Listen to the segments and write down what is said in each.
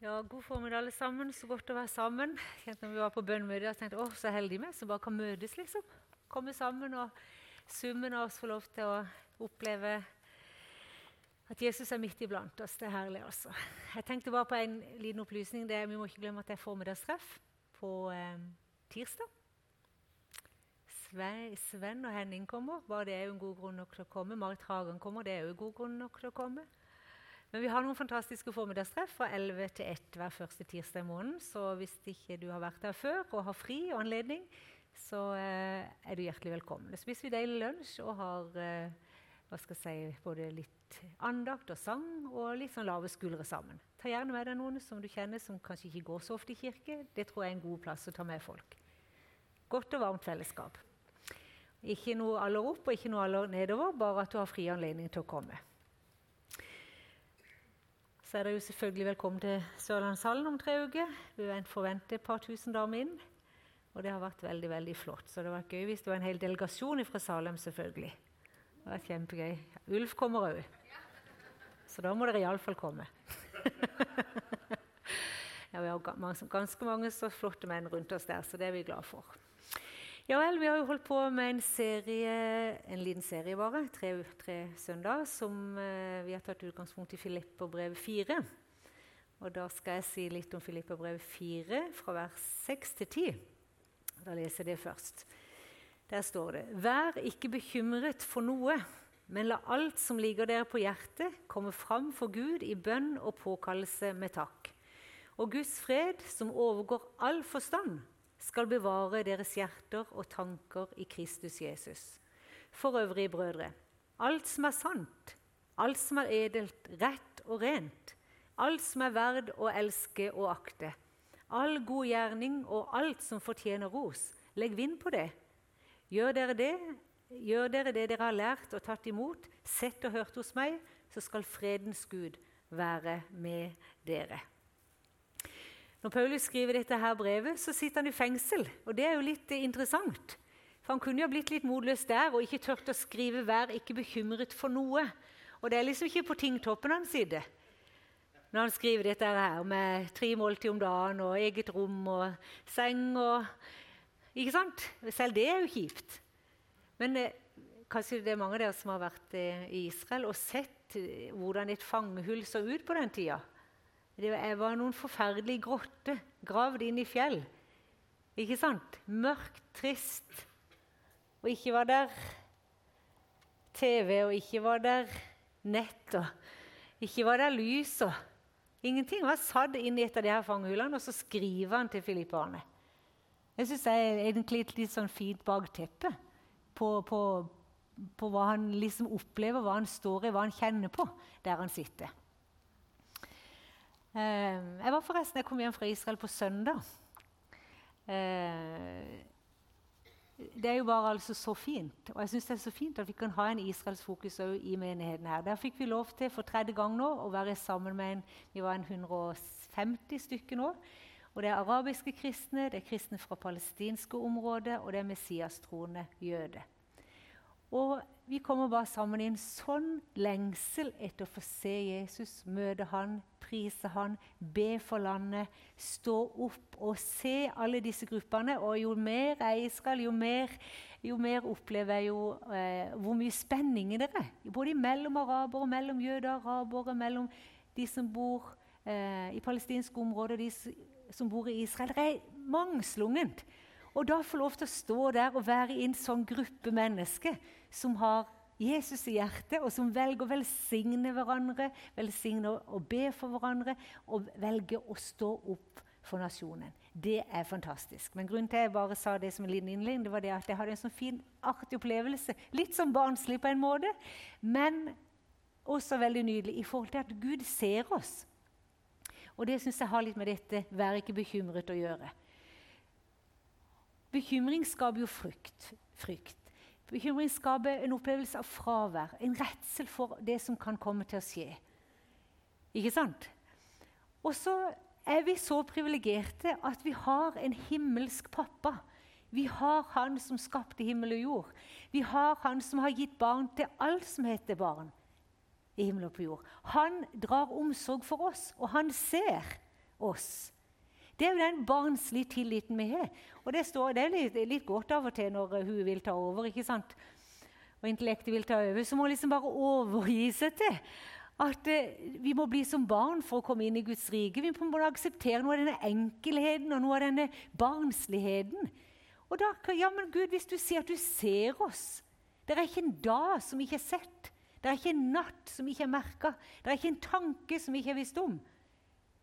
Ja, God formiddag, alle sammen. Så godt å være sammen. Kjente når vi var på bønnmøte og tenkte jeg så heldig vi som bare kan møtes. liksom. Komme sammen, og summen av oss får lov til å oppleve at Jesus er midt iblant oss. Det er herlig, altså. Jeg tenkte bare på en liten opplysning. Det er, vi må ikke glemme at det er formiddagstreff på eh, tirsdag. Sve, Sven og Henning kommer. Bare det er jo en god grunn nok til å komme. Marit Hagen kommer. Det er jo en god grunn nok til å komme. Men vi har noen fantastiske formiddagstreff fra 11 til 1 hver første tirsdag i måneden. Så hvis ikke du har vært der før og har fri og anledning, så eh, er du hjertelig velkommen. Da spiser vi deilig lunsj og har eh, hva skal jeg si, både litt andakt og sang og litt sånn lave skuldre sammen. Ta gjerne med deg noen som du kjenner som kanskje ikke går så ofte i kirke. Det tror jeg er en god plass å ta med folk. Godt og varmt fellesskap. Ikke noe aller opp og ikke noe aller nedover, bare at du har fri anledning til å komme så er dere selvfølgelig velkommen til Sørlandshallen om tre uker. Vi forventer et par tusen damer inn. Og det har vært veldig veldig flott. Så det var gøy hvis det var en hel delegasjon fra Salem. selvfølgelig. Det var kjempegøy. Ulf kommer òg. Så da må dere iallfall komme. ja, vi har ganske mange så flotte menn rundt oss der, så det er vi glad for. Ja vel, vi har jo holdt på med en serie, en liten serie bare, tre, tre søndager, som eh, vi har tatt utgangspunkt i Filipperbrevet 4. Og da skal jeg si litt om Filipperbrevet 4, fra vers 6 til 10. Da leser jeg det først. Der står det.: Vær ikke bekymret for noe, men la alt som ligger dere på hjertet, komme fram for Gud i bønn og påkallelse med takk. Og Guds fred, som overgår all forstand, skal bevare deres hjerter og tanker i Kristus Jesus. For øvrige brødre, alt som er sant, alt som er edelt, rett og rent, alt som er verd å elske og akte, all god gjerning og alt som fortjener ros, legg vind på det. Gjør dere det, gjør dere det dere har lært og tatt imot, sett og hørt hos meg, så skal fredens Gud være med dere. Når Paulus skriver dette her brevet, så sitter han i fengsel. Og det er jo litt interessant. For han kunne jo blitt litt motløs der og ikke turt å skrive 'vær ikke bekymret for noe'. Og det er liksom ikke på tingtoppen han sitter når han skriver dette her med tre måltid om dagen og eget rom og seng og Ikke sant? Selv det er jo kjipt. Men eh, kanskje det er mange av dere som har vært eh, i Israel og sett eh, hvordan et fangehull så ut på den tida. Det var noen forferdelige grotter gravd inn i fjell. Ikke sant? Mørkt, trist. Og ikke var der TV, og ikke var der nett, og ikke var der lys. og Ingenting. Han var satt inn i et av de her fangehullene, og så skriver han til filipperne. Jeg syns det er egentlig et litt sånn fint bakteppe på, på, på hva han liksom opplever, hva han står i, hva han kjenner på der han sitter. Eh, jeg var forresten, jeg kom hjem fra Israel på søndag. Eh, det er jo bare altså så fint. Og jeg syns det er så fint at vi kan ha en israelsfokus i menigheten her. Der fikk vi lov til for tredje gang nå å være sammen med en Vi var en 150 stykker nå. Og det er arabiske kristne, det er kristne fra palestinske områder, og det er messiastroende jøder. Og vi kommer bare sammen i en sånn lengsel etter å få se Jesus, møte han, prise han, be for landet, stå opp og se alle disse gruppene. Og jo mer jeg skal, jo mer, jo mer opplever jeg jo eh, hvor mye spenning det er. Både mellom arabere, mellom jøder, arabere, mellom de som bor eh, i palestinske områder, de som bor i Israel. Det er mangslungent. Og da få lov til å stå der og være i en sånn gruppe mennesker som har Jesus i hjertet, og som velger å velsigne hverandre, velsigne å be for hverandre, og velger å stå opp for nasjonen. Det er fantastisk. Men grunnen til at jeg bare sa det som en liten innledning, det var det at jeg hadde en sånn fin, artig opplevelse. Litt som barnslig på en måte, men også veldig nydelig i forhold til at Gud ser oss. Og det syns jeg har litt med dette 'vær ikke bekymret' å gjøre. Bekymring skaper jo frykt. frykt. Bekymring skaper en opplevelse av fravær, en redsel for det som kan komme til å skje. Ikke sant? Og så er vi så privilegerte at vi har en himmelsk pappa. Vi har Han som skapte himmel og jord. Vi har Han som har gitt barn til alt som heter barn i himmel og på jord. Han drar omsorg for oss, og han ser oss. Det er jo den barnslige tilliten vi har. Og det, står, det er litt, litt, godt av og til når hun vil ta over. ikke sant? Og intellektet vil ta over. Så må hun liksom bare overgi seg til at eh, vi må bli som barn for å komme inn i Guds rike. Vi må akseptere noe av denne enkelheten og noe av denne barnsligheten. Og da, ja, men Gud, hvis du sier at du ser oss Det er ikke en dag som ikke er sett. Det er ikke en natt som ikke er merka. Det er ikke en tanke som ikke er visst om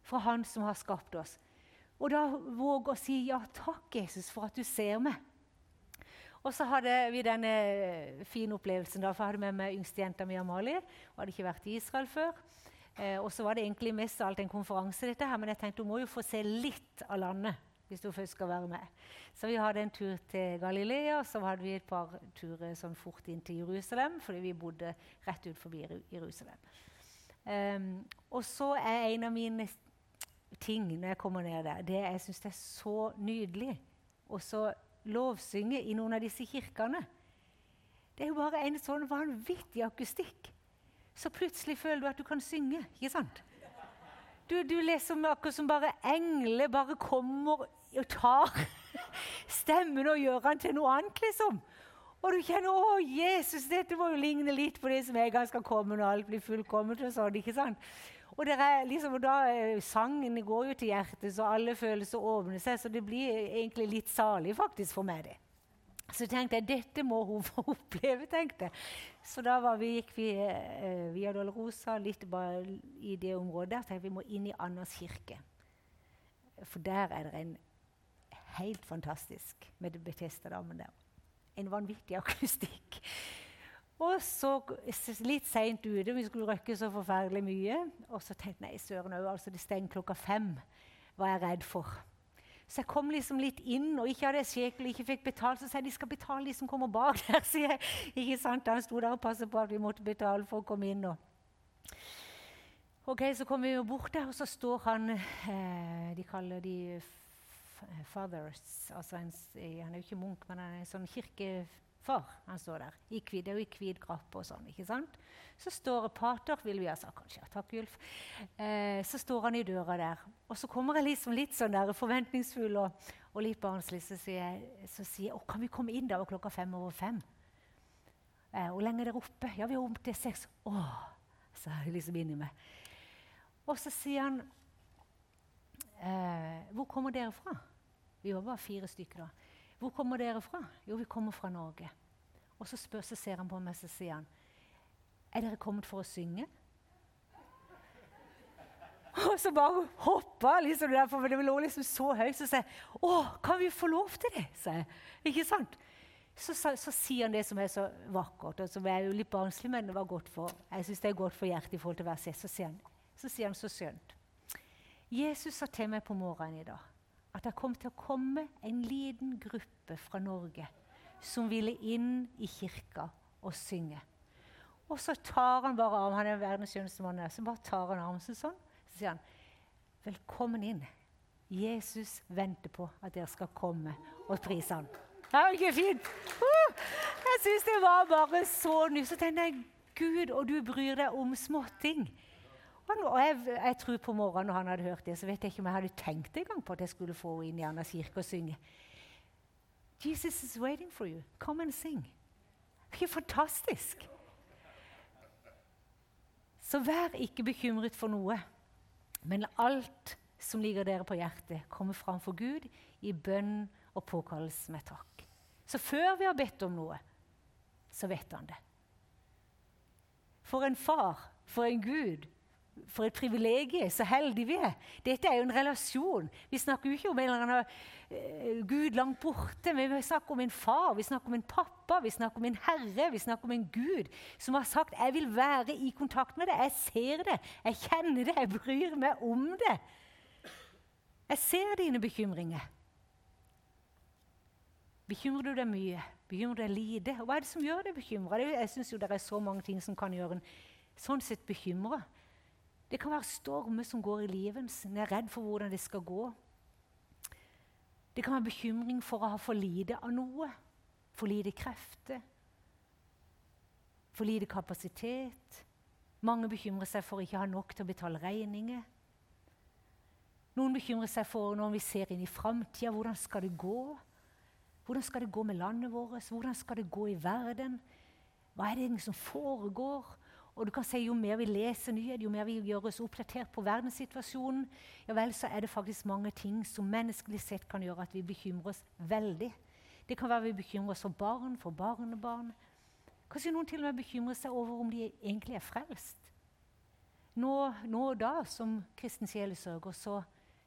fra Han som har skapt oss. Og da våge å si ja takk, Jesus, for at du ser meg. Og så hadde vi denne fine opplevelsen. da, for Jeg hadde med meg yngstejenta mi Amalie. Hun hadde ikke vært i Israel før. Eh, og så var det egentlig mest av alt en konferanse, dette her, men jeg tenkte hun må jo få se litt av landet. hvis hun først skal være med. Så vi hadde en tur til Galilea, og så hadde vi et par turer sånn fort inn til Jerusalem, fordi vi bodde rett ut forbi Jerusalem. Um, og så er en av mine ting når jeg kommer ned der, det jeg syns er så nydelig og så lovsynge i noen av disse kirkene. Det er jo bare en sånn vanvittig akustikk. Så plutselig føler du at du kan synge. ikke sant? Du, du leser akkurat som bare engler bare kommer og tar stemmen og gjør den til noe annet, liksom. Og du kjenner 'Å, Jesus, dette må jo ligne litt på det som en gang skal komme når alt blir fullkomment.' og sånn, ikke sant? Og, liksom, da, eh, Sangen går jo til hjertet, så alle følelser åpner seg. Så det blir egentlig litt salig faktisk for meg. det. Så tenkte jeg dette må hun få oppleve. tenkte jeg. Så da vi, gikk vi eh, via Dolorosa litt bare i det området. Der tenkte vi må inn i Annas kirke. For der er det en helt fantastisk med Betesta-damen der. En vanvittig akustikk. Og så litt seint ute, vi skulle røkke så forferdelig mye. Og så tenkte jeg søren òg, altså det stenger klokka fem. Var jeg redd for. Så jeg kom liksom litt inn, og ikke hadde jeg sjekel, ikke fikk betalt. Så sa jeg de skal betale, de som kommer bak der. sier jeg. Ikke sant? Han sto der og passet på at vi måtte betale for å komme inn. Og. Ok, Så kom vi jo bort der, og så står han eh, De kaller de fathers. Altså en, han er jo ikke munk, men han er en sånn kirke far. Han står der i hvit, og i hvit grappe og sånn. ikke sant? Så står Pater, vil vi ha sagt kanskje. Takk, Ulf. Eh, så står han i døra der. Og så kommer jeg liksom litt sånn der forventningsfull og, og litt barnslig. Så sier jeg så sier, å, kan vi komme inn da klokka fem over fem. Eh, hvor lenge er dere oppe? Ja, vi er oppe til seks. Å, sa jeg liksom inni meg. Og så sier han eh, Hvor kommer dere fra? Vi var bare fire stykker da. Hvor kommer dere fra? Jo, vi kommer fra Norge. Og så, spør, så ser han på meg så sier han, er dere kommet for å synge? Og så bare hoppa liksom der, for det lå liksom så høyt. Så sier jeg, 'Å, kan vi få lov til det?' sa jeg. Ikke sant? Så, så, så, sier han det som er så vakkert, og som er jo litt barnslig, men det var godt for, jeg synes det er godt for hjertet. i forhold til verset. Så sier han så, sier han så skjønt. Jesus sa til meg på morgenen i dag at det kom til å komme en liten gruppe fra Norge som ville inn i kirka og synge. Og så tar han bare armen han er verdens skjønneste mann, så bare tar han armen sånn. Så sier han, 'Velkommen inn. Jesus venter på at dere skal komme og prise han. Det var ikke fint? Jeg syns det var bare så nytt. Så tenkte jeg, Gud, og du bryr deg om småting. Og jeg, jeg, tror på morgenen når han hadde hørt det, så vet jeg ikke om jeg hadde tenkt engang på at jeg skulle få henne inn i Annas kirke og synge. Jesus is waiting for you. Come and sing. Det er fantastisk. Så vær ikke bekymret for noe, men alt som ligger dere på hjertet, kommer fram for Gud i bønn og påkallelse med takk. Så før vi har bedt om noe, så vet han det. For en far, for en Gud, for et privilegium, så heldige vi er. Dette er jo en relasjon. Vi snakker jo ikke om en eller annen uh, Gud langt borte, men vi snakker om en far, vi snakker om en pappa, vi snakker om en herre, vi snakker om en Gud som har sagt 'Jeg vil være i kontakt med det'. Jeg ser det, jeg kjenner det, jeg bryr meg om det. Jeg ser dine bekymringer. Bekymrer du deg mye? Bekymrer du deg lite? Hva er det som gjør deg bekymra? Jeg syns det er så mange ting som kan gjøre en sånn sett bekymra. Det kan være stormer som går i livet. En er redd for hvordan det skal gå. Det kan være bekymring for å ha for lite av noe. For lite krefter. For lite kapasitet. Mange bekymrer seg for å ikke ha nok til å betale regninger. Noen bekymrer seg for når vi ser inn i framtida. Hvordan skal det gå? Hvordan skal det gå med landet vårt? Hvordan skal det gå i verden? Hva er det som foregår? Og du kan si Jo mer vi leser nyheter, jo mer vi gjør oss oppdatert på verdenssituasjonen, ja vel, så er det faktisk mange ting som menneskelig sett kan gjøre at vi bekymrer oss veldig. Det kan være vi bekymrer oss for barn, for barnebarn. Kanskje noen til og med bekymrer seg over om de egentlig er frelst. Nå, nå og da, som kristen sjelesørger, så,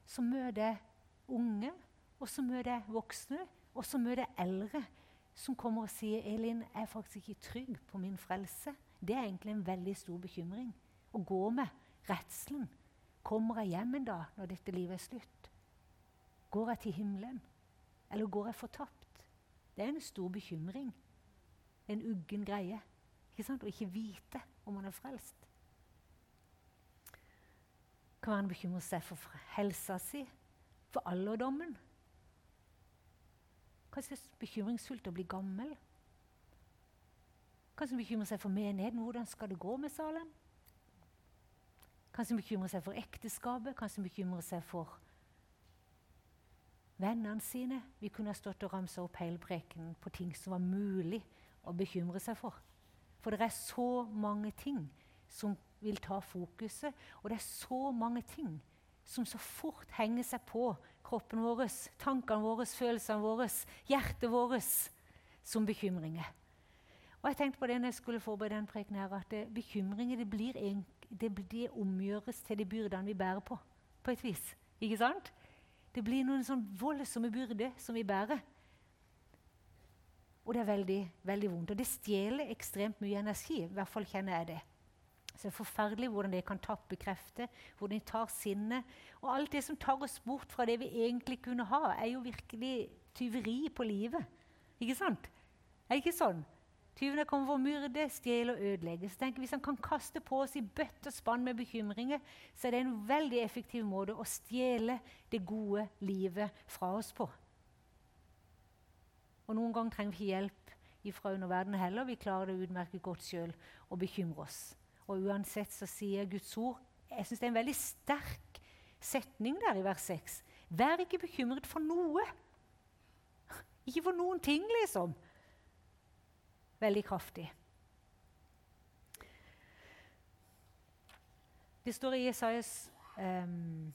så møter jeg unge, og så møter jeg voksne, og så møter jeg eldre som kommer og sier 'Elin, jeg er faktisk ikke trygg på min frelse'. Det er egentlig en veldig stor bekymring å gå med redselen. Kommer jeg hjem en dag når dette livet er slutt? Går jeg til himmelen, eller går jeg fortapt? Det er en stor bekymring. En uggen greie. Ikke sant? Å ikke vite om man er frelst. Kan være han bekymrer seg for helsa si, for alderdommen. Kanskje bekymringsfullt å bli gammel. Kanskje han bekymrer seg for menigheten. Hvordan skal det gå med Salem? Kanskje han bekymrer seg for ekteskapet, kanskje han bekymrer seg for vennene sine. Vi kunne ha stått og ramsa opp hele prekenen på ting som var mulig å bekymre seg for. For det er så mange ting som vil ta fokuset, og det er så mange ting som så fort henger seg på kroppen vår, tankene våre, følelsene våre, hjertet vårt, som bekymringer. Og jeg tenkte på det når jeg skulle forberede den preken her, at det, bekymringer det, blir en, det, det omgjøres til de byrdene vi bærer på, på et vis. Ikke sant? Det blir noen sånn voldsomme byrder som vi bærer. Og det er veldig, veldig vondt. Og det stjeler ekstremt mye energi. I hvert fall kjenner jeg det. Så det er forferdelig hvordan det kan tappe krefter, hvordan de tar sinnet. Og alt det som tar oss bort fra det vi egentlig kunne ha, er jo virkelig tyveri på livet. Ikke sant? Er det ikke sånn? Tyvene kommer for å myrde, stjele og ødelegge. Så tenker Hvis han kan kaste på oss i bøtt og spann med bekymringer, så er det en veldig effektiv måte å stjele det gode livet fra oss på. Og Noen ganger trenger vi ikke hjelp fra underverdenen heller. Vi klarer det utmerket godt sjøl å bekymre oss. Og uansett så sier Guds ord Jeg syns det er en veldig sterk setning der i vers 6. Vær ikke bekymret for noe. Ikke for noen ting, liksom. Veldig kraftig. Det står i Jesajas um,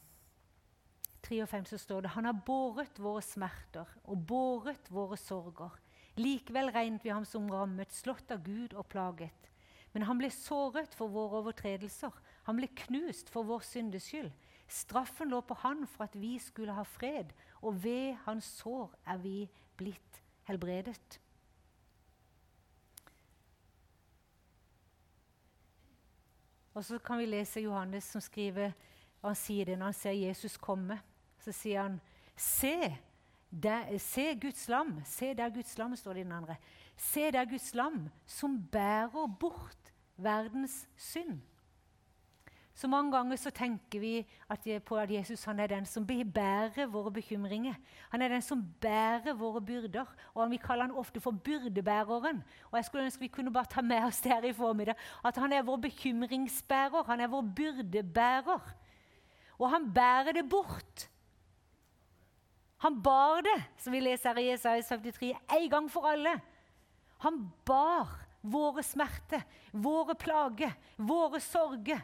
53 så står det Han har båret våre smerter og båret våre sorger. Likevel regnet vi ham som rammet, slått av Gud og plaget. Men han ble såret for våre overtredelser. Han ble knust for vår syndes skyld. Straffen lå på han for at vi skulle ha fred, og ved hans sår er vi blitt helbredet. Og så kan vi lese Johannes som skriver, og han sier det når han ser Jesus komme. Så sier han, se, der, se Guds lam. Se der Guds lam, står det i den andre. Se der Guds lam som bærer bort verdens synd. Så mange ganger så tenker vi at, på at Jesus han er den som bærer våre bekymringer. Han er den som bærer våre byrder. Og Vi kaller han ofte for byrdebæreren. Og jeg skulle ønske vi kunne bare ta med oss det her i formiddag. At han er vår bekymringsbærer. Han er vår byrdebærer. Og han bærer det bort. Han bar det, som vi leser i Jesaja 73, en gang for alle. Han bar våre smerter, våre plager, våre sorger,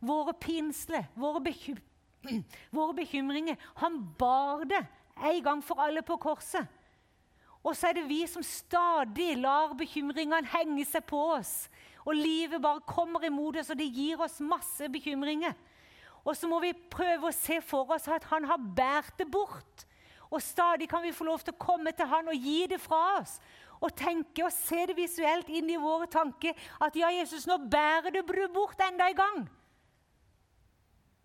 våre pinsler, våre, bekym våre bekymringer. Han bar det en gang for alle på korset. Og så er det vi som stadig lar bekymringene henge seg på oss. Og livet bare kommer imot oss, og det gir oss masse bekymringer. Og så må vi prøve å se for oss at han har båret det bort. Og stadig kan vi få lov til å komme til han og gi det fra oss og tenke og se det visuelt inn i våre tanker at ja, Jesus, nå bærer du bort enda en gang.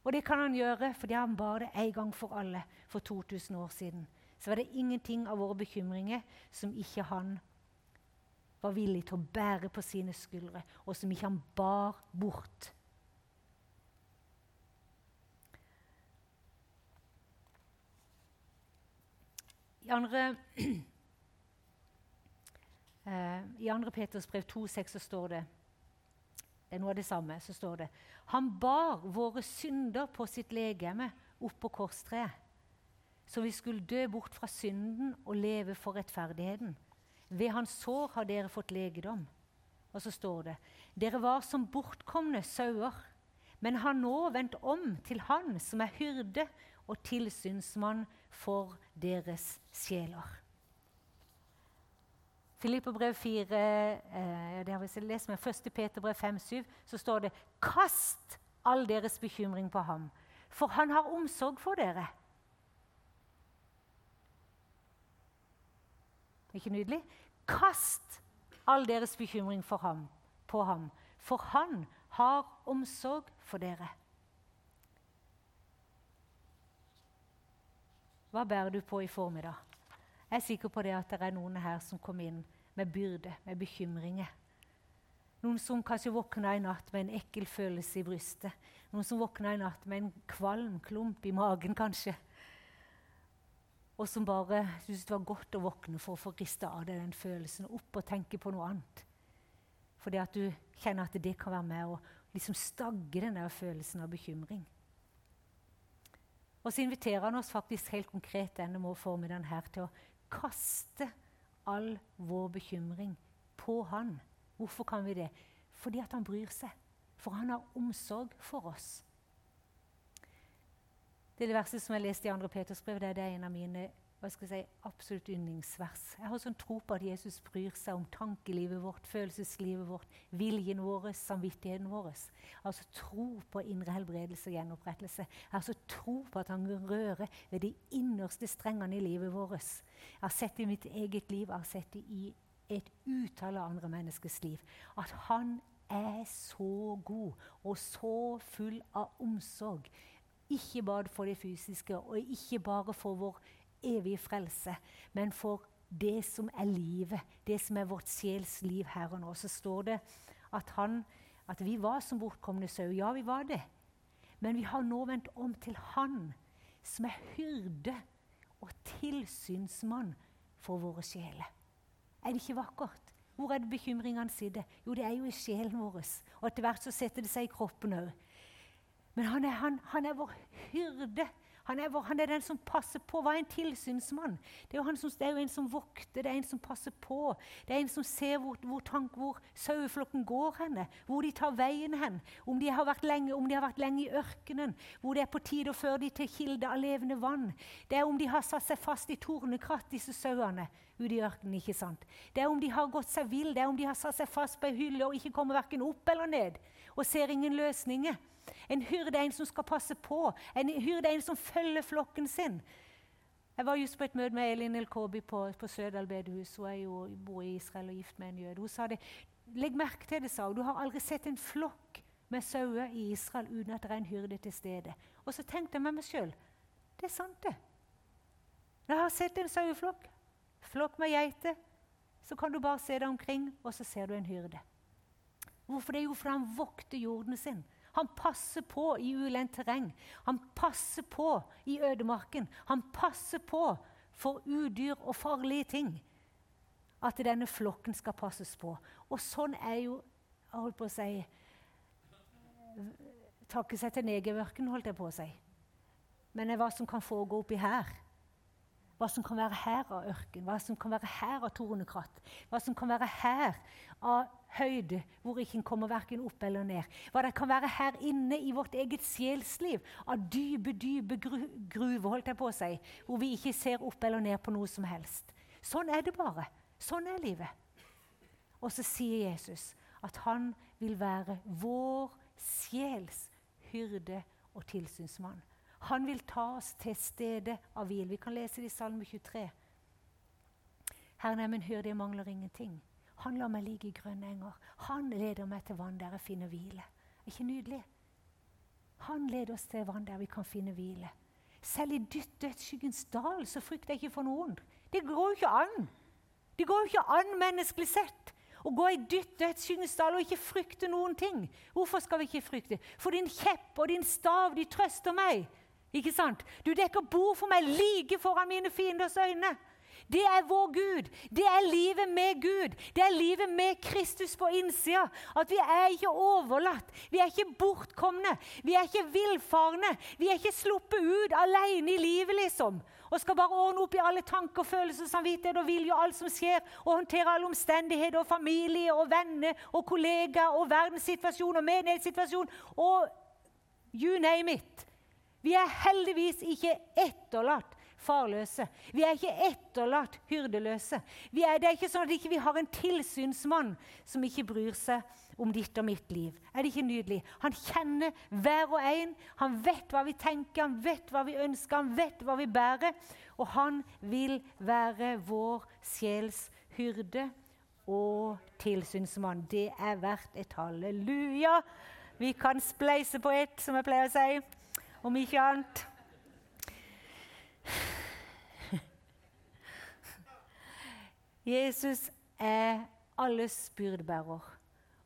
Og det kan han gjøre fordi han bar det en gang for alle for 2000 år siden. Så var det ingenting av våre bekymringer som ikke han var villig til å bære på sine skuldre, og som ikke han bar bort. I andre Eh, I 2. Peters brev 2,6 så står det det er noe av det samme. så står det Han bar våre synder på sitt legeme oppå korstreet. Så vi skulle dø bort fra synden og leve for rettferdigheten. Ved hans sår har dere fått legedom. Og så står det dere var som bortkomne sauer, men har nå vendt om til Han som er hyrde og tilsynsmann for deres sjeler. Filipperbrev 4, eh, det har vi lest med 1. Peterbrev 5-7, så står det Kast all deres bekymring på ham, for han har omsorg for dere. Ikke nydelig? Kast all deres bekymring ham, på ham, for han har omsorg for dere. Hva bærer du på i formiddag? Jeg er sikker på det at det er noen her som kom inn med byrde, med bekymringer. Noen som kanskje våkna i natt med en ekkel følelse i brystet. Noen som våkna i natt med en kvalm klump i magen, kanskje. Og som bare syntes det var godt å våkne for å få rista av deg den følelsen opp og tenke på noe annet. Fordi at du kjenner at det kan være med å liksom stagge den der følelsen av bekymring. Og så inviterer han oss faktisk helt konkret denne formiddagen her til å kaste all vår bekymring på han. Hvorfor kan vi det? Fordi at han bryr seg. For han har omsorg for oss. Det, det verset som jeg leste i 2. Peters brev, det er en av mine hva skal jeg si, absolutt yndlingsvers. Jeg har sånn tro på at Jesus bryr seg om tankelivet vårt, følelseslivet vårt, viljen vår, samvittigheten vår. Altså tro på indre helbredelse og gjenopprettelse. Altså tro på at han kan røre ved de innerste strengene i livet vårt. Jeg har sett det i mitt eget liv, jeg har sett det i et utall av andre menneskers liv. At han er så god og så full av omsorg. Ikke bare for det fysiske, og ikke bare for vår evige frelse, men for det som er livet, det som er vårt sjels liv her og nå. Så står det at, han, at vi var som bortkomne sau. Ja, vi var det. Men vi har nå vendt om til Han som er hyrde og tilsynsmann for våre sjeler. Er det ikke vakkert? Hvor er det bekymringene sitter? Jo, det er jo i sjelen vår. Og etter hvert så setter det seg i kroppen òg. Men han er, han, han er vår hyrde han er, han er, den som passer på. Hva er en tilsynsmann? Det er, som, det er, jo en som vokter, det er en som passer på. Det er en som ser hvor, hvor, tank, hvor saueflokken går henne, hvor de tar veien hen. Om de, lenge, om de har vært lenge i ørkenen, hvor det er på tide å føre dem til kilde av levende vann. Det er om de har satt seg fast i tornekratt, disse sauene ute i ørkenen. ikke sant? Det er om de har gått seg vill, det er om de har satt seg fast på ei hylle og ikke kommer verken opp eller ned og ser ingen løsninger. En hyrde er en som skal passe på. En hyrde er en som følger flokken sin. Jeg var just på et møte med Elin Elkobi på, på Sødal bedehus. Hun er jo, bor i Israel og gift med en jøde. Hun sa det. Legg merke til det, sa hun. Du har aldri sett en flokk med sauer i Israel uten at det er en hyrde til stede. Og så tenkte jeg med meg sjøl det er sant, det. Jeg har sett en saueflokk. Flokk med geiter. Så kan du bare se deg omkring, og så ser du en hyrde. Hvorfor det? Jo, fordi han vokter jorden sin. Han passer på i ulendt terreng. Han passer på i ødemarken. Han passer på for udyr og farlige ting. At denne flokken skal passes på. Og sånn er jo jeg holdt på å si Takke seg til negerørkenen, holdt jeg på å si. Men hva som kan foregå oppi her hva som kan være her av ørken, hva som kan være her av tornekratt, hva som kan være her av høyde hvor ikke en kommer verken opp eller ned. Hva det kan være her inne i vårt eget sjelsliv av dype, dype gru gruver, holdt jeg på å si, hvor vi ikke ser opp eller ned på noe som helst. Sånn er det bare. Sånn er livet. Og så sier Jesus at han vil være vår sjels hyrde og tilsynsmann. Han vil ta oss til stedet av hvil. Vi kan lese det i Salme 23. Herren er min hyrde, jeg mangler ingenting. Han lar meg ligge i grønne enger. Han leder meg til vann der jeg finner hvile. Er ikke nydelig? Han leder oss til vann der vi kan finne hvile. Selv i dødsskyggens dal så frykter jeg ikke for noen. Det går jo ikke an! Det går jo ikke an menneskelig sett å gå i dødsskyggens dal og ikke frykte noen ting. Hvorfor skal vi ikke frykte? For din kjepp og din stav, de trøster meg. Ikke sant? Du dekker bord for meg like foran mine fienders øyne. Det er vår Gud. Det er livet med Gud. Det er livet med Kristus på innsida. At vi er ikke overlatt. Vi er ikke bortkomne. Vi er ikke villfarne. Vi er ikke sluppet ut alene i livet, liksom. Og skal bare ordne opp i alle tanker, følelser, samvittighet og vilje og alt som skjer. Og håndtere alle omstendigheter og familie og venner og kollegaer og verdenssituasjon og menighetssituasjon. Og you name it. Vi er heldigvis ikke etterlatt farløse. Vi er ikke etterlatt hyrdeløse. Er, det er ikke sånn at vi ikke har en tilsynsmann som ikke bryr seg om ditt og mitt liv. Er det ikke nydelig? Han kjenner hver og en. Han vet hva vi tenker, han vet hva vi ønsker, han vet hva vi bærer. Og han vil være vår sjels hyrde og tilsynsmann. Det er verdt et halleluja. Vi kan spleise på ett, som jeg pleier å si om ikke annet. Jesus er alles byrdebærer,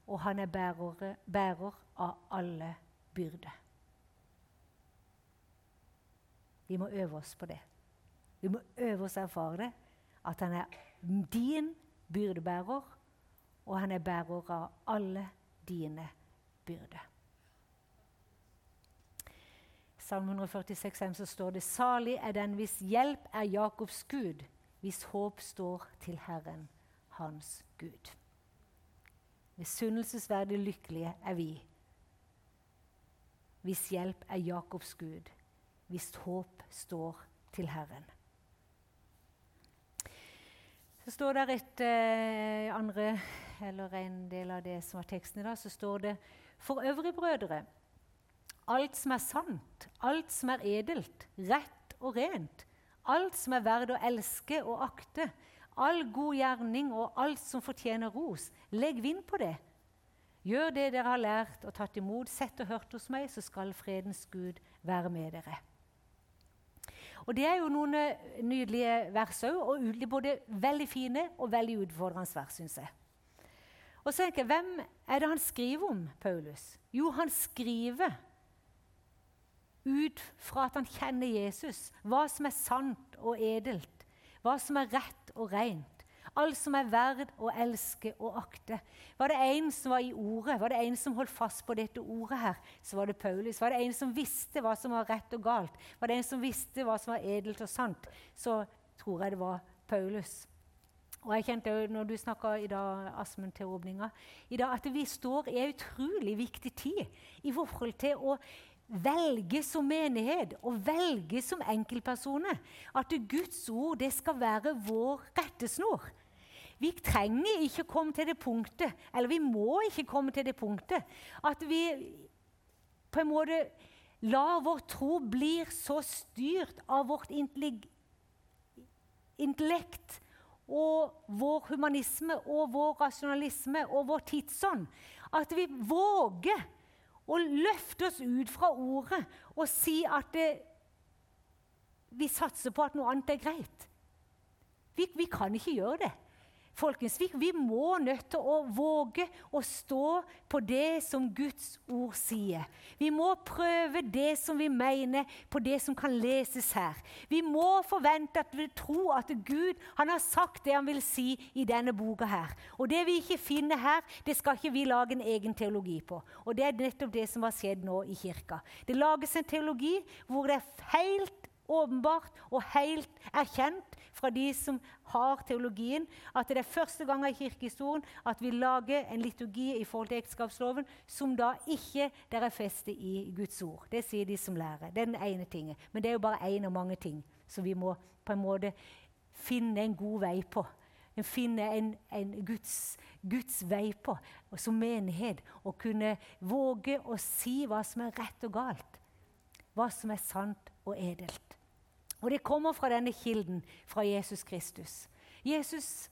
og han er bærer, bærer av alle byrder. Vi må øve oss på det. Vi må øve oss å erfare det. At han er din byrdebærer, og han er bærer av alle dine byrder. Salme 146 så står det Salig er den hvis hjelp er Jakobs Gud, hvis håp står til Herren, hans Gud. Misunnelsesverdig lykkelige er vi hvis hjelp er Jakobs Gud, hvis håp står til Herren. Så står det et eh, andre, eller en del av det som var teksten i dag, så står det For øvrige brødre, alt som er sant, alt som er edelt, rett og rent, alt som er verdt å elske og akte, all god gjerning og alt som fortjener ros, legg vind på det. Gjør det dere har lært og tatt imot, sett og hørt hos meg, så skal fredens Gud være med dere. Og Det er jo noen eh, nydelige vers òg, og både veldig fine og veldig utfordrende vers, syns jeg. Og så tenker jeg, Hvem er det han skriver om, Paulus? Jo, han skriver ut fra at han kjenner Jesus, hva som er sant og edelt, hva som er rett og rent. Alt som er verd å elske og akte. Var det en som var i ordet, var det en som holdt fast på dette ordet, her, så var det Paulus. Var det en som visste hva som var rett og galt, var det en som visste hva som var edelt og sant, så tror jeg det var Paulus. Og jeg kjente jo, når du snakka i dag, Asmund, til åpninga, i dag, at vi står i en utrolig viktig tid i forhold til å velge som menighet og velge som enkeltpersoner at Guds ord det skal være vår rettesnor. Vi trenger ikke komme til det punktet, eller vi må ikke komme til det punktet, at vi på en måte lar vår tro bli så styrt av vårt intellekt og vår humanisme og vår rasjonalisme og vår tidsånd at vi våger og løfte oss ut fra ordet og si at det, vi satser på at noe annet er greit. Vi, vi kan ikke gjøre det. Folkens, vi, vi må nødt til å våge å stå på det som Guds ord sier. Vi må prøve det som vi mener, på det som kan leses her. Vi må forvente at vi tror at Gud han har sagt det han vil si i denne boka her. Og det vi ikke finner her, det skal ikke vi lage en egen teologi på. Og det er nettopp det som har skjedd nå i kirka. Det lages en teologi hvor det er helt åpenbart og helt erkjent fra de som har teologien, at det er første gang i kirkehistorien at vi lager en liturgi i forhold til ekteskapsloven som da ikke der er festet i Guds ord. Det sier de som lærer. Det er den ene tingen. Men det er jo bare én av mange ting som vi må på en måte finne en god vei på. Finne en, en Guds, Guds, vei på som menighet. Og kunne våge å si hva som er rett og galt. Hva som er sant og edelt. Og det kommer fra denne kilden, fra Jesus Kristus. Jesus,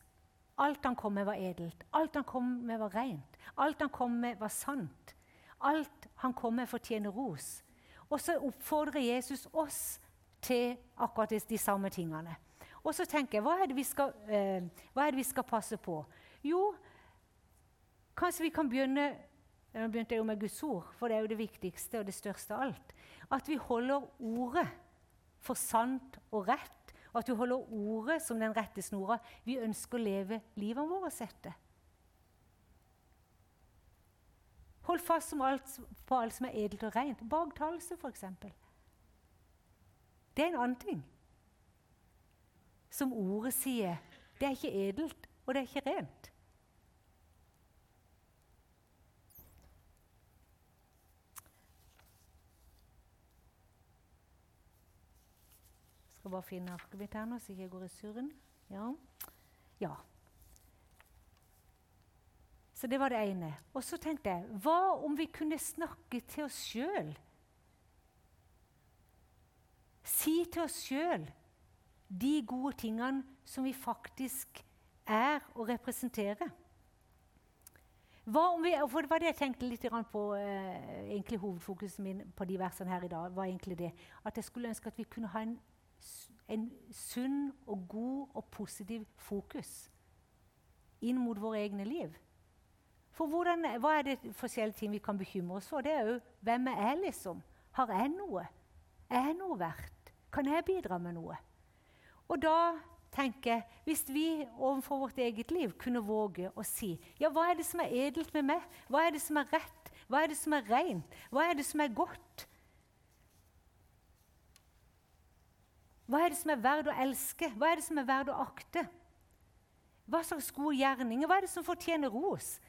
alt han kom med, var edelt. Alt han kom med, var rent. Alt han kom med, var sant. Alt han kom med, fortjener ros. Og så oppfordrer Jesus oss til akkurat de, samme tingene. Og så tenker jeg, hva er, skal, eh, hva er, det vi skal, passe på? Jo, kanskje vi kan begynne Nå begynte jeg jo med Guds ord, for det er jo det viktigste og det største av alt. At vi holder ordet for sant og rett, og At du holder ordet som den rette snora. Vi ønsker å leve livet vårt etter. Hold fast alt, på alt som er edelt og rent. Baktalelse, f.eks. Det er en annen ting. Som ordet sier, det er ikke edelt, og det er ikke rent. Bare finne arket mitt her nå, så jeg går i surren. Ja. ja. Så det var det ene. Og så tenkte jeg hva om vi kunne snakke til oss sjøl? Si til oss sjøl de gode tingene som vi faktisk er og representerer. Hva om vi, for Det var det jeg tenkte litt på. Eh, egentlig Hovedfokuset min på de versene her i dag var egentlig det, at jeg skulle ønske at vi kunne ha en en sunn og god og positiv fokus inn mot våre egne liv. For hvordan, Hva er det forskjellige ting vi kan bekymre oss for? Det er jo hvem er liksom? Har jeg noe? Er jeg noe verdt? Kan jeg bidra med noe? Og da tenker jeg, Hvis vi overfor vårt eget liv kunne våge å si ja, hva er det som er edelt med meg? Hva er det som er rett? Hva er det som er rent? Hva er det som er godt? Hva er det som er verdt å elske? Hva er det som er verdt å akte? Hva slags gode gjerninger? Hva er det som fortjener ros?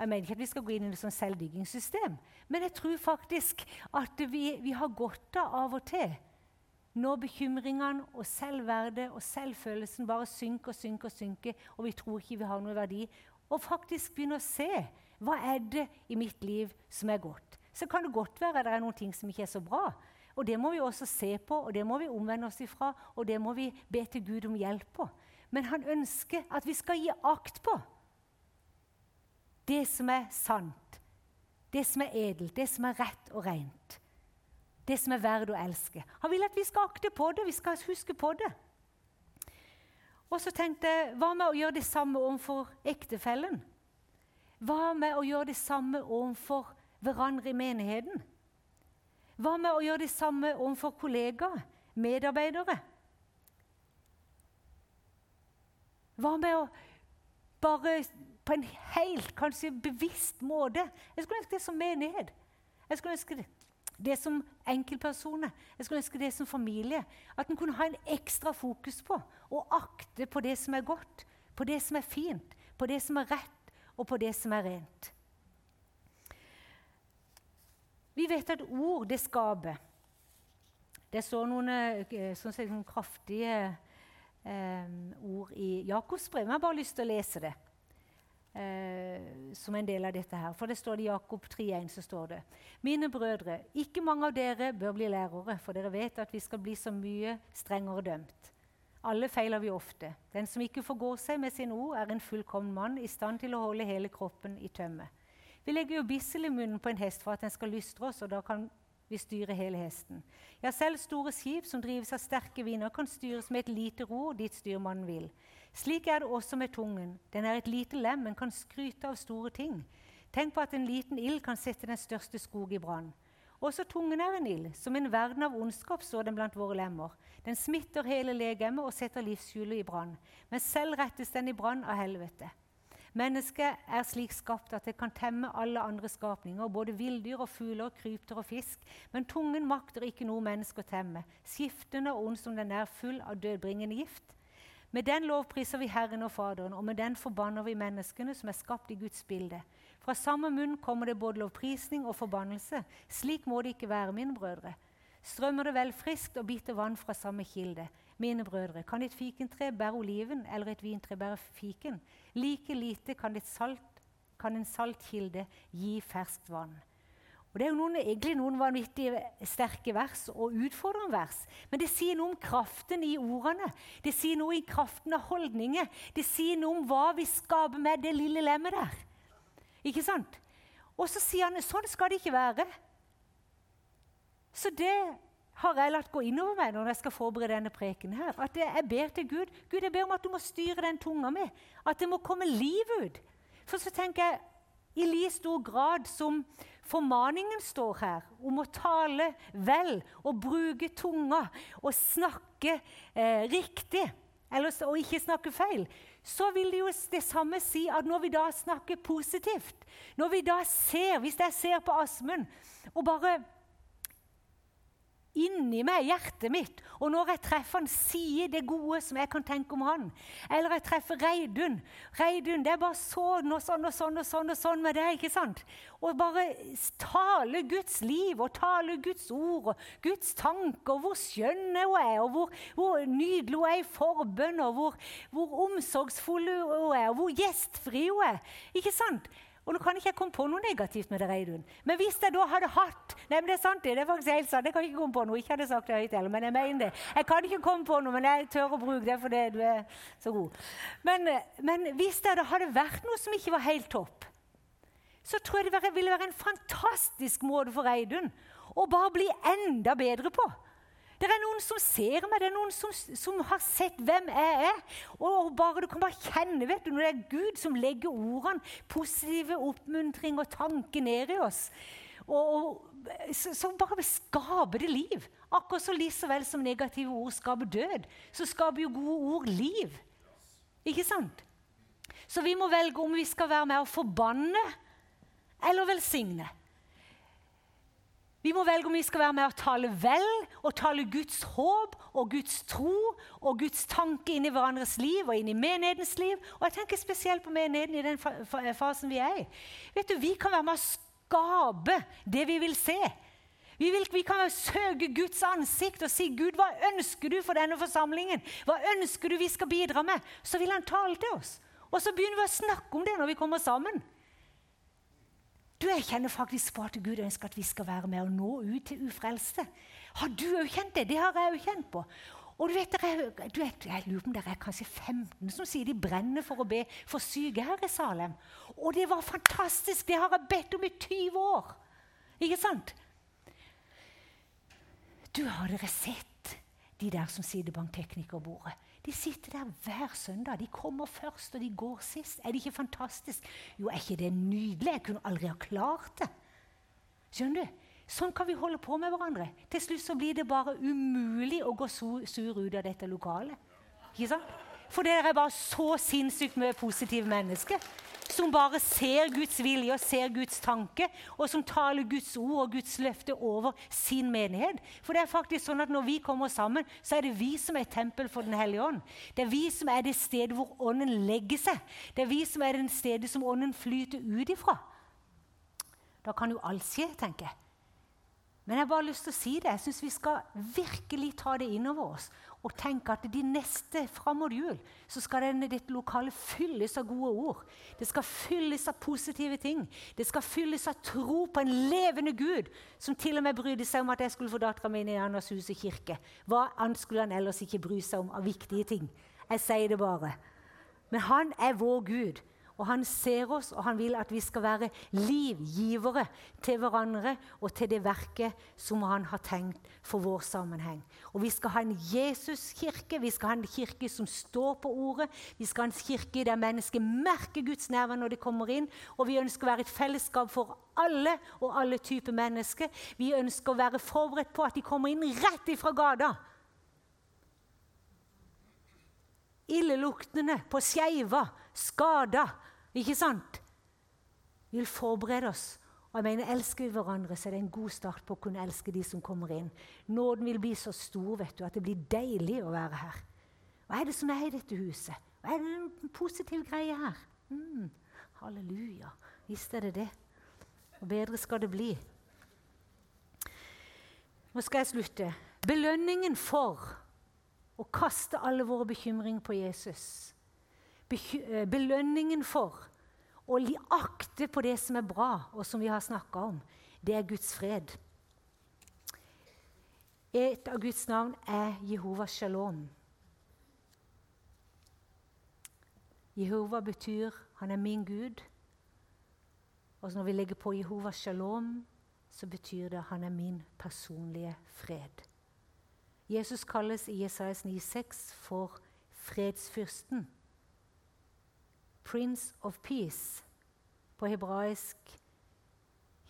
Jeg mener ikke at vi skal gå inn i et sånt selvdiggingssystem, men jeg tror faktisk at vi, vi har godt av av og til når bekymringene og selvverdet og selvfølelsen bare synker og synker, og synker, og vi tror ikke vi har noe verdi, og faktisk begynne å se hva er det i mitt liv som er godt. Så kan det godt være at det er noen ting som ikke er så bra, og Det må vi også se på, og det må vi omvende oss ifra, og det må vi be til Gud om hjelp på. Men han ønsker at vi skal gi akt på det som er sant, det som er edelt, det som er rett og rent. Det som er verdt å elske. Han vil at vi skal akte på det, vi skal huske på det. Og så tenkte jeg, Hva med å gjøre det samme overfor ektefellen? Hva med å gjøre det samme overfor hverandre i menigheten? Hva med å gjøre det samme overfor kollegaer, medarbeidere? Hva med å bare på en helt kanskje bevisst måte Jeg skulle ønske det som menighet. Jeg skulle ønske det, det som enkeltpersoner. Jeg skulle ønske det som familie. At en kunne ha en ekstra fokus på og akte på det som er godt, på det som er fint, på det som er rett, og på det som er rent. Vi vet at ord, det skaper. Det står noen sånn sånn, noen kraftige eh, ord i Jakobs brev. Jeg har bare lyst til å lese det eh, som en del av dette her. For det står det i Jakob 3,1 så står det Mine brødre, ikke mange av dere bør bli lærere, for dere vet at vi skal bli så mye strengere dømt. Alle feiler vi ofte. Den som ikke forgår seg med sine ord, er en fullkommen mann, i stand til å holde hele kroppen i tømme. Vi legger jo bissel i munnen på en hest for at den skal lystre oss, og da kan vi styre hele hesten. Ja, selv store skip som drives av sterke vinder, kan styres med et lite ror dit styrmannen vil. Slik er det også med tungen. Den er et lite lem, men kan skryte av store ting. Tenk på at en liten ild kan sette den største skog i brann. Også tungen er en ild. Som en verden av ondskap står den blant våre lemmer. Den smitter hele legemet og setter livshjulet i brann. Men selv rettes den i brann av helvete. Mennesket er slik skapt at det kan temme alle andre skapninger, både villdyr og fugler, krypdyr og fisk. Men tungen makter ikke noe menneske å temme, skiftende og ond som den er, full av dødbringende gift. Med den lovpriser vi Herren og Faderen, og med den forbanner vi menneskene som er skapt i Guds bilde. Fra samme munn kommer det både lovprisning og forbannelse. Slik må det ikke være, mine brødre. Strømmer det vel friskt og bitter vann fra samme kilde? Mine brødre, kan et fikentre bære oliven eller et vintre bære fiken? Like lite kan, salt, kan en saltkilde gi ferskt vann. Og Det er jo noen, egentlig noen vanvittig sterke vers og utfordrende vers. Men det sier noe om kraften i ordene. Det sier noe i kraften av holdninger. Det sier noe om hva vi skaper med det lille lemmet der. Ikke sant? Og så sier han sånn skal det ikke være. Så det har jeg latt gå innover meg når jeg skal forberede denne preken. her, At jeg ber til Gud Gud, jeg ber om at du må styre den tunga mi. At det må komme liv ut. For så tenker jeg i like stor grad som formaningen står her om å tale vel og bruke tunga og snakke eh, riktig, eller, og ikke snakke feil, så vil det jo det samme si at når vi da snakker positivt, når vi da ser, hvis jeg ser på Asmund og bare inni meg, hjertet mitt. Og når jeg treffer han, sier det gode som jeg kan tenke om han. Eller jeg treffer Reidun. Reidun, det er bare sånn og sånn og sånn og sånn og sånn med deg. ikke sant? Og bare tale Guds liv og tale Guds ord og Guds tanker. Hvor skjønn hun er, og hvor, hvor nydelig hun er i forbønn, og hvor, hvor omsorgsfull hun er, og hvor gjestfri hun er. Ikke sant? Og nå kan ikke jeg komme på noe negativt med det, Reidun. Men hvis jeg da hadde hatt Nei, men det er sant, det. det er faktisk helt sant. Jeg kan ikke komme på noe. Ikke hadde sagt det høyt heller, men jeg mener det. Jeg kan ikke komme på noe, men jeg tør å bruke det fordi du er så god. Men, men hvis det hadde vært noe som ikke var helt topp, så tror jeg det ville være en fantastisk måte for Reidun å bare bli enda bedre på. Det er noen som ser meg, det er noen som, som har sett hvem jeg er. Og bare, Du kan bare kjenne vet du, når det er Gud som legger ordene, positive oppmuntring og tanker ned i oss. Og, så, så, bare skaper det liv. Akkurat så like så vel som negative ord skaper død, så skaper jo gode ord liv. Ikke sant? Så vi må velge om vi skal være med å forbanne eller velsigne. Vi må velge om vi skal være med å tale vel og tale Guds håp og Guds tro og Guds tanke inn i hverandres liv og inn i menighetens liv. Og jeg tenker spesielt på menigheten i den fasen vi er i. Vet du, Vi kan være med å skape det vi vil se. Vi, vil, vi, kan søke Guds ansikt og si, 'Gud, hva ønsker du for denne forsamlingen?' 'Hva ønsker du vi skal bidra med?' Så vil han tale til oss. Og så begynner vi å snakke om det når vi kommer sammen. Du, Jeg kjenner faktisk på at Gud ønsker at vi skal være med og nå ut til ufrelste. Har du òg kjent det? Det har jeg òg kjent på. Og du vet, er, du vet, Jeg lurer på om det er kanskje 15 som sier de brenner for å be for syke her i Salem. Og det var fantastisk! Det har jeg bedt om i 20 år. Ikke sant? Du, Har dere sett de der som sitter bak teknikerbordet? De sitter der hver søndag. De kommer først, og de går sist. Er det ikke fantastisk? Jo, er ikke det nydelig? Jeg kunne aldri ha klart det. Skjønner du? Sånn kan vi holde på med hverandre. Til slutt så blir det bare umulig å gå sur ut av dette lokalet. Ikke sant? For dere er bare så sinnssykt mye positive mennesker som bare ser Guds vilje og ser Guds tanke, og som taler Guds ord og Guds løfte over sin menighet. For det er faktisk sånn at Når vi kommer sammen, så er det vi som er tempel for Den hellige ånd. Det er vi som er det stedet hvor Ånden legger seg. Det er vi som er det stedet som Ånden flyter ut ifra. Da kan jo alt skje, tenker jeg. Men jeg har bare lyst til å si det. Jeg syns vi skal virkelig ta det innover oss og tenke at de neste fram mot jul så skal denne, ditt lokale fylles av gode ord. Det skal fylles av positive ting. Det skal fylles av tro på en levende Gud, som til og med brydde seg om at jeg skulle få dattera mi inn i Anders hus og kirke. Hva annet skulle han ellers ikke bry seg om av viktige ting? Jeg sier det bare. Men han er vår Gud. Og han ser oss, og han vil at vi skal være livgivere til hverandre og til det verket som han har tenkt for vår sammenheng. Og Vi skal ha en Jesus-kirke, vi skal ha en kirke som står på ordet. Vi skal ha en kirke der mennesker merker Guds nærvær når de kommer inn. Og vi ønsker å være et fellesskap for alle og alle typer mennesker. Vi ønsker å være forberedt på at de kommer inn rett ifra gata. Illeluktende, på skeiva, skada ikke sant? Vi vil forberede oss. Og jeg mener, Elsker vi hverandre, så er det en god start på å kunne elske de som kommer inn. Nåden vil bli så stor vet du, at det blir deilig å være her. Hva er det som er i dette huset? Hva er det en positiv greie her? Mm, halleluja. Visst er det det. Og bedre skal det bli. Nå skal jeg slutte. Belønningen for å kaste alle våre bekymringer på Jesus belønningen for å akte på det som er bra, og som vi har snakka om, det er Guds fred. Et av Guds navn er Jehova Shalom. Jehova betyr 'han er min Gud'. Og når vi legger på Jehova Shalom, så betyr det 'han er min personlige fred'. Jesus kalles i Jesajas 9,6 for fredsfyrsten. Prince of Peace på hebraisk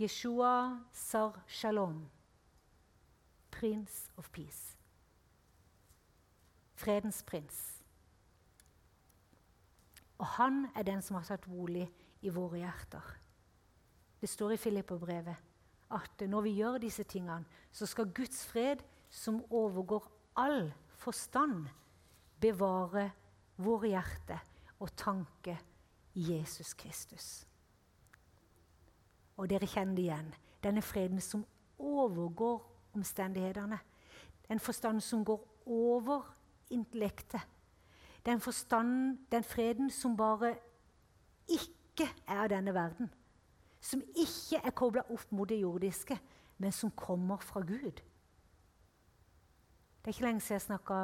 Yeshua sar shalom, Prince of Peace. Fredens prins. Og han er den som har tatt bolig i våre hjerter. Det står i Filipperbrevet at når vi gjør disse tingene, så skal Guds fred, som overgår all forstand, bevare våre hjerter og tanke Jesus Kristus. Og dere kjenner det igjen. Denne freden som overgår omstendighetene. Den forstanden som går over intellektet. Den, forstanden, den freden som bare ikke er av denne verden. Som ikke er kobla opp mot det jordiske, men som kommer fra Gud. Det er ikke lenge siden jeg snakka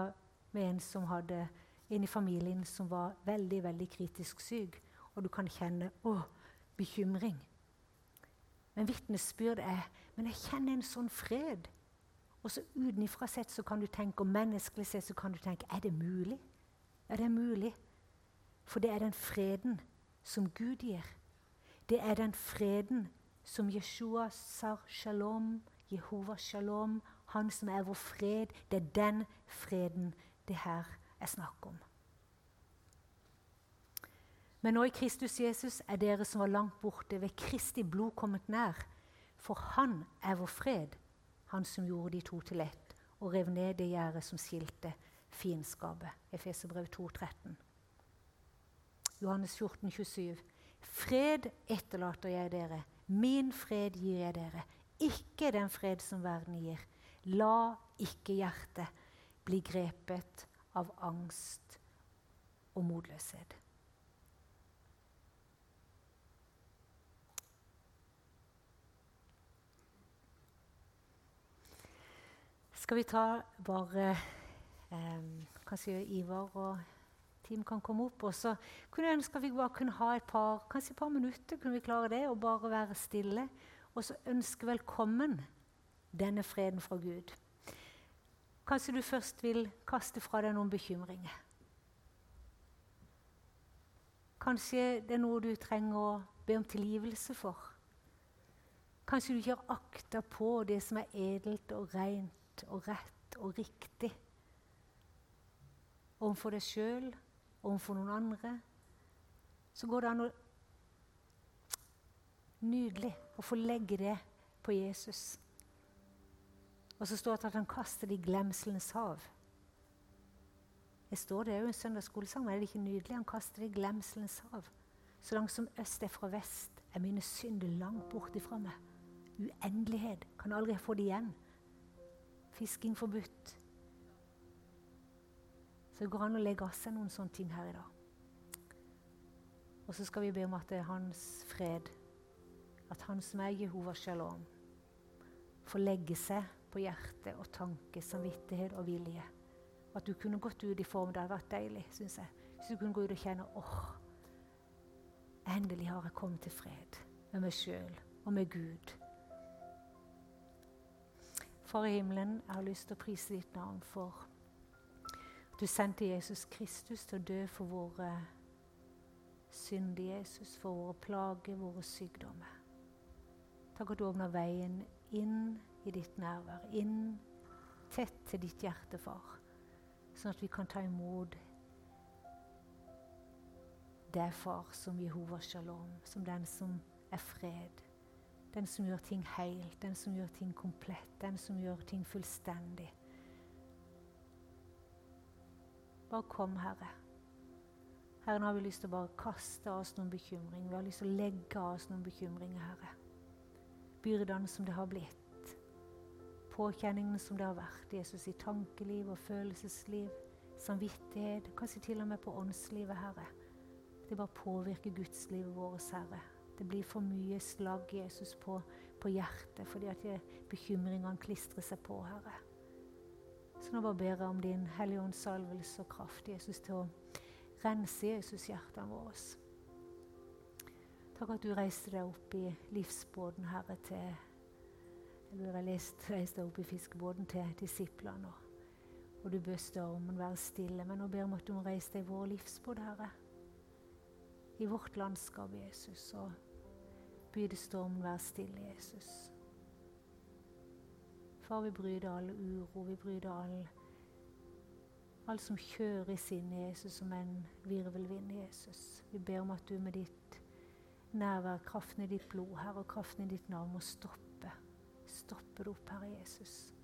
med en som hadde en i familien som var veldig veldig kritisk syk. Og du kan kjenne å, bekymring. Men vitnesbyrd er men jeg kjenner en sånn fred. Og så utenfra sett så kan du tenke, og menneskelig sett så kan du tenke er det mulig? Er det mulig. For det er den freden som Gud gir. Det er den freden som Jeshua sa shalom, Jehova shalom, han som er vår fred. Det er den freden det her er snakk om. Men nå i Kristus Jesus er dere som var langt borte, ved Kristi blod kommet nær. For han er vår fred, han som gjorde de to til ett og rev ned det gjerdet som skilte fiendskapet. Efeserbrev 13. Johannes 14, 27. Fred etterlater jeg dere, min fred gir jeg dere. Ikke den fred som verden gir. La ikke hjertet bli grepet av angst og motløshet. Skal vi ta bare eh, Kanskje Ivar og Team kan komme opp. Og så kunne jeg ønske at vi bare kunne ha et par, kanskje et par minutter kunne vi klare det, og bare være stille. Og så ønske velkommen denne freden fra Gud. Kanskje du først vil kaste fra deg noen bekymringer. Kanskje det er noe du trenger å be om tilgivelse for. Kanskje du ikke har akta på det som er edelt og rent og rett og riktig overfor deg sjøl, overfor noen andre, så går det an å Nydelig å få legge det på Jesus. Og så står det at han kaster det i glemselens hav. Det står det òg i en søndagsskolesang, er det ikke nydelig? Han kaster det i glemselens hav. Så langt som øst er fra vest, er mine synder langt borte fra meg. Uendelighet. Kan aldri få det igjen. Fisking forbudt. Så det går an å legge av seg noen sånne ting her i dag. Og så skal vi be om at det er hans fred, at han som er Jehova Shalom, får legge seg på hjerte og tanke, samvittighet og vilje. At du kunne gått ut i form. Det hadde vært deilig, syns jeg. Hvis du kunne gå ut og kjenne åh, endelig har jeg kommet til fred med meg sjøl og med Gud. Far i himmelen, jeg har lyst til å prise ditt navn for at du sendte Jesus Kristus til å dø for våre syndige Jesus, for våre plager, våre sykdommer. Takk at du åpner veien inn i ditt nærvær, inn tett til ditt hjerte, far, sånn at vi kan ta imot det, far, som Jehova Shalom, som den som er fred. Den som gjør ting helt, den som gjør ting komplett, den som gjør ting fullstendig. Bare kom, Herre. Herre, nå har vi lyst til å bare kaste av oss noen bekymringer. Vi har lyst til å legge av oss noen bekymringer, Herre. Byrdene som det har blitt. Påkjenningene som det har vært. Jesus i tankeliv og følelsesliv. Samvittighet. Kanskje til og med på åndslivet, Herre. Det bare påvirker gudslivet vårt, Herre. Det blir for mye slag Jesus på, på hjertet fordi at bekymringene klistrer seg på, Herre. Så nå bare ber jeg om din Hellige Ånds salvelse og kraft, Jesus, til å rense Jesus hjertene våre. Takk at du reiste deg opp i livsbåten, Herre, til du har lest, reist deg opp i fiskebåten til disiplene. Og du bød stormen være stille. Men nå ber om at du må reise deg i vår livsbåt, Herre. I vårt landskap, Jesus. Og byr stormen, være stille, Jesus. Far, vi bryter all uro, vi bryter all Alt som kjører i sinnet, Jesus, som en virvelvind, Jesus. Vi ber om at du med ditt nærvær, kraften i ditt blod, Herre, og kraften i ditt navn må stoppe. Stoppe det opp, Herre Jesus.